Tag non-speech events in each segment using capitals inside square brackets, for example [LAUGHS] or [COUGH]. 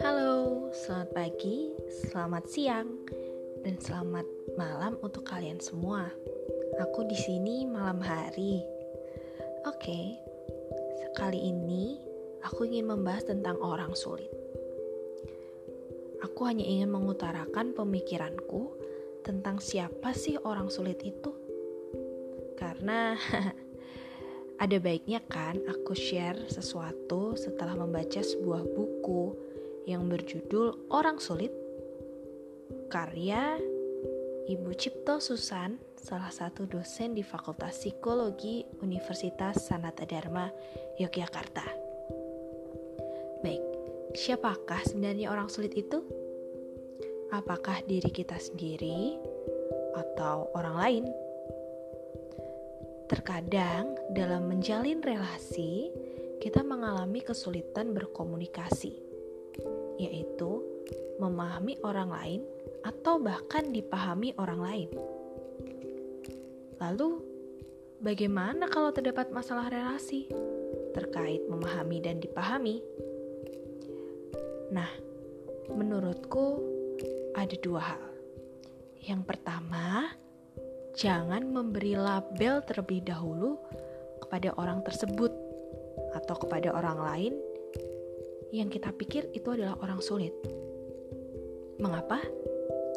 Halo, selamat pagi, selamat siang, dan selamat malam untuk kalian semua. Aku di sini malam hari. Oke, sekali ini aku ingin membahas tentang orang sulit. Aku hanya ingin mengutarakan pemikiranku tentang siapa sih orang sulit itu. Karena [LAUGHS] ada baiknya kan aku share sesuatu setelah membaca sebuah buku yang berjudul Orang Sulit karya Ibu Cipto Susan, salah satu dosen di Fakultas Psikologi Universitas Sanata Dharma, Yogyakarta. Baik, siapakah sebenarnya orang sulit itu? Apakah diri kita sendiri atau orang lain? Terkadang, dalam menjalin relasi, kita mengalami kesulitan berkomunikasi, yaitu memahami orang lain atau bahkan dipahami orang lain. Lalu, bagaimana kalau terdapat masalah relasi terkait memahami dan dipahami? Nah, menurutku ada dua hal. Yang pertama, jangan memberi label terlebih dahulu kepada orang tersebut atau kepada orang lain yang kita pikir itu adalah orang sulit. Mengapa?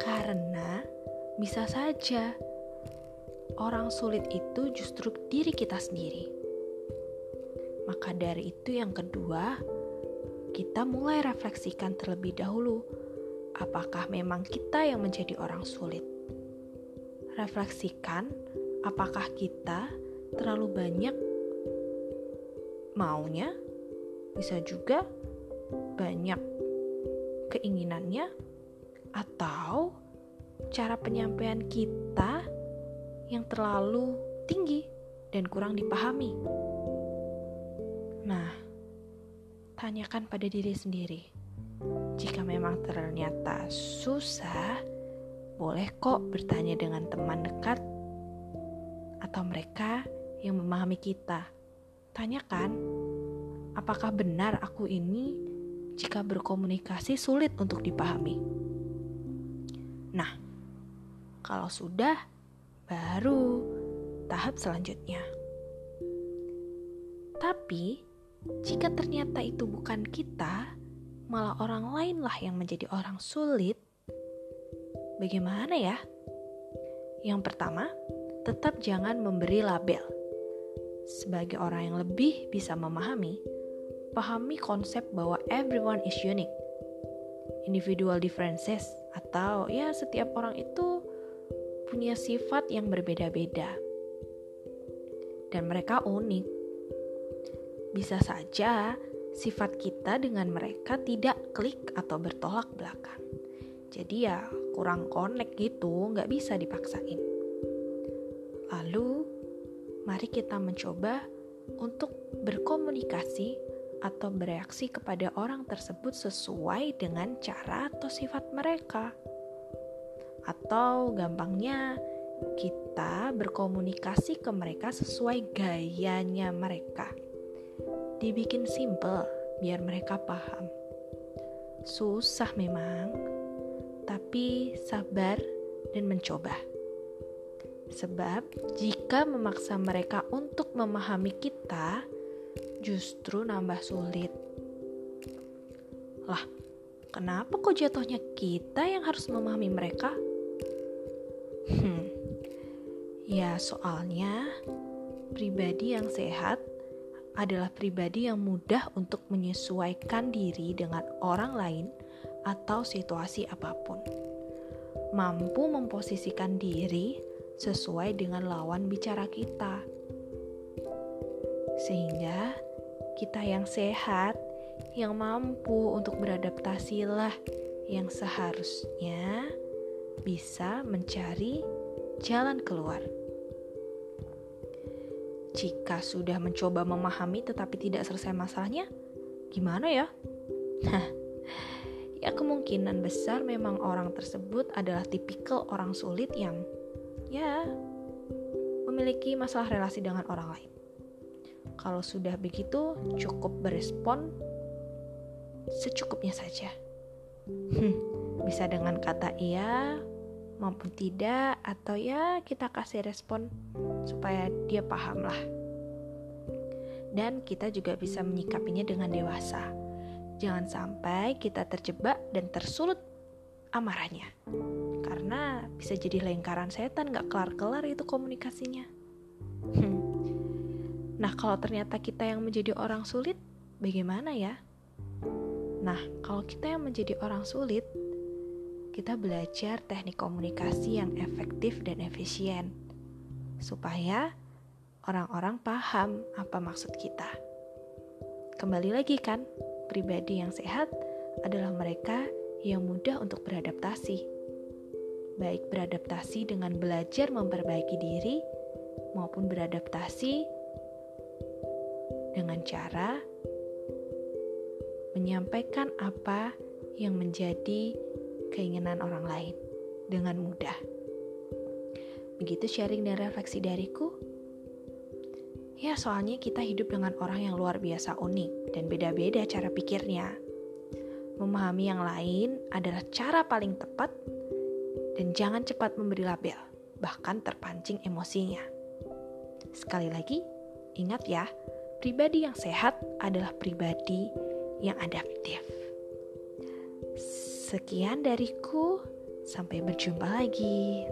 Karena bisa saja orang sulit itu justru diri kita sendiri. Maka dari itu yang kedua, kita mulai refleksikan terlebih dahulu apakah memang kita yang menjadi orang sulit. Refleksikan apakah kita terlalu banyak maunya, bisa juga banyak keinginannya, atau cara penyampaian kita yang terlalu tinggi dan kurang dipahami. Nah, tanyakan pada diri sendiri. Jika memang ternyata susah, boleh kok bertanya dengan teman dekat atau mereka yang memahami kita. Tanyakan, apakah benar aku ini jika berkomunikasi sulit untuk dipahami? Nah, kalau sudah, baru tahap selanjutnya. Tapi, jika ternyata itu bukan kita, malah orang lain lah yang menjadi orang sulit, bagaimana ya? Yang pertama, tetap jangan memberi label. Sebagai orang yang lebih bisa memahami, pahami konsep bahwa everyone is unique. Individual differences atau ya setiap orang itu punya sifat yang berbeda-beda. Dan mereka unik. Bisa saja sifat kita dengan mereka tidak klik atau bertolak belakang. Jadi ya kurang connect gitu, nggak bisa dipaksain. Lalu, mari kita mencoba untuk berkomunikasi atau bereaksi kepada orang tersebut sesuai dengan cara atau sifat mereka. Atau gampangnya, kita berkomunikasi ke mereka sesuai gayanya mereka dibikin simple biar mereka paham. Susah memang, tapi sabar dan mencoba. Sebab jika memaksa mereka untuk memahami kita, justru nambah sulit. Lah, kenapa kok jatuhnya kita yang harus memahami mereka? Hmm, ya soalnya pribadi yang sehat adalah pribadi yang mudah untuk menyesuaikan diri dengan orang lain atau situasi apa pun. Mampu memposisikan diri sesuai dengan lawan bicara kita. Sehingga kita yang sehat, yang mampu untuk beradaptasi lah yang seharusnya bisa mencari jalan keluar. Jika sudah mencoba memahami tetapi tidak selesai masalahnya, gimana ya? Nah, kemungkinan besar memang orang tersebut adalah tipikal orang sulit yang ya memiliki masalah relasi dengan orang lain. Kalau sudah begitu, cukup berespon secukupnya saja. Hmm, bisa dengan kata iya maupun tidak, atau ya kita kasih respon supaya dia paham lah. Dan kita juga bisa menyikapinya dengan dewasa. Jangan sampai kita terjebak dan tersulut amarahnya. Karena bisa jadi lingkaran setan gak kelar-kelar itu komunikasinya. Hmm. Nah kalau ternyata kita yang menjadi orang sulit, bagaimana ya? Nah kalau kita yang menjadi orang sulit, kita belajar teknik komunikasi yang efektif dan efisien, supaya orang-orang paham apa maksud kita. Kembali lagi kan, pribadi yang sehat adalah mereka yang mudah untuk beradaptasi. Baik beradaptasi dengan belajar memperbaiki diri maupun beradaptasi dengan cara menyampaikan apa yang menjadi keinginan orang lain dengan mudah. Begitu sharing dan refleksi dariku. Ya, soalnya kita hidup dengan orang yang luar biasa unik dan beda-beda cara pikirnya. Memahami yang lain adalah cara paling tepat dan jangan cepat memberi label, bahkan terpancing emosinya. Sekali lagi, ingat ya, pribadi yang sehat adalah pribadi yang adaptif. Sekian dariku, sampai berjumpa lagi.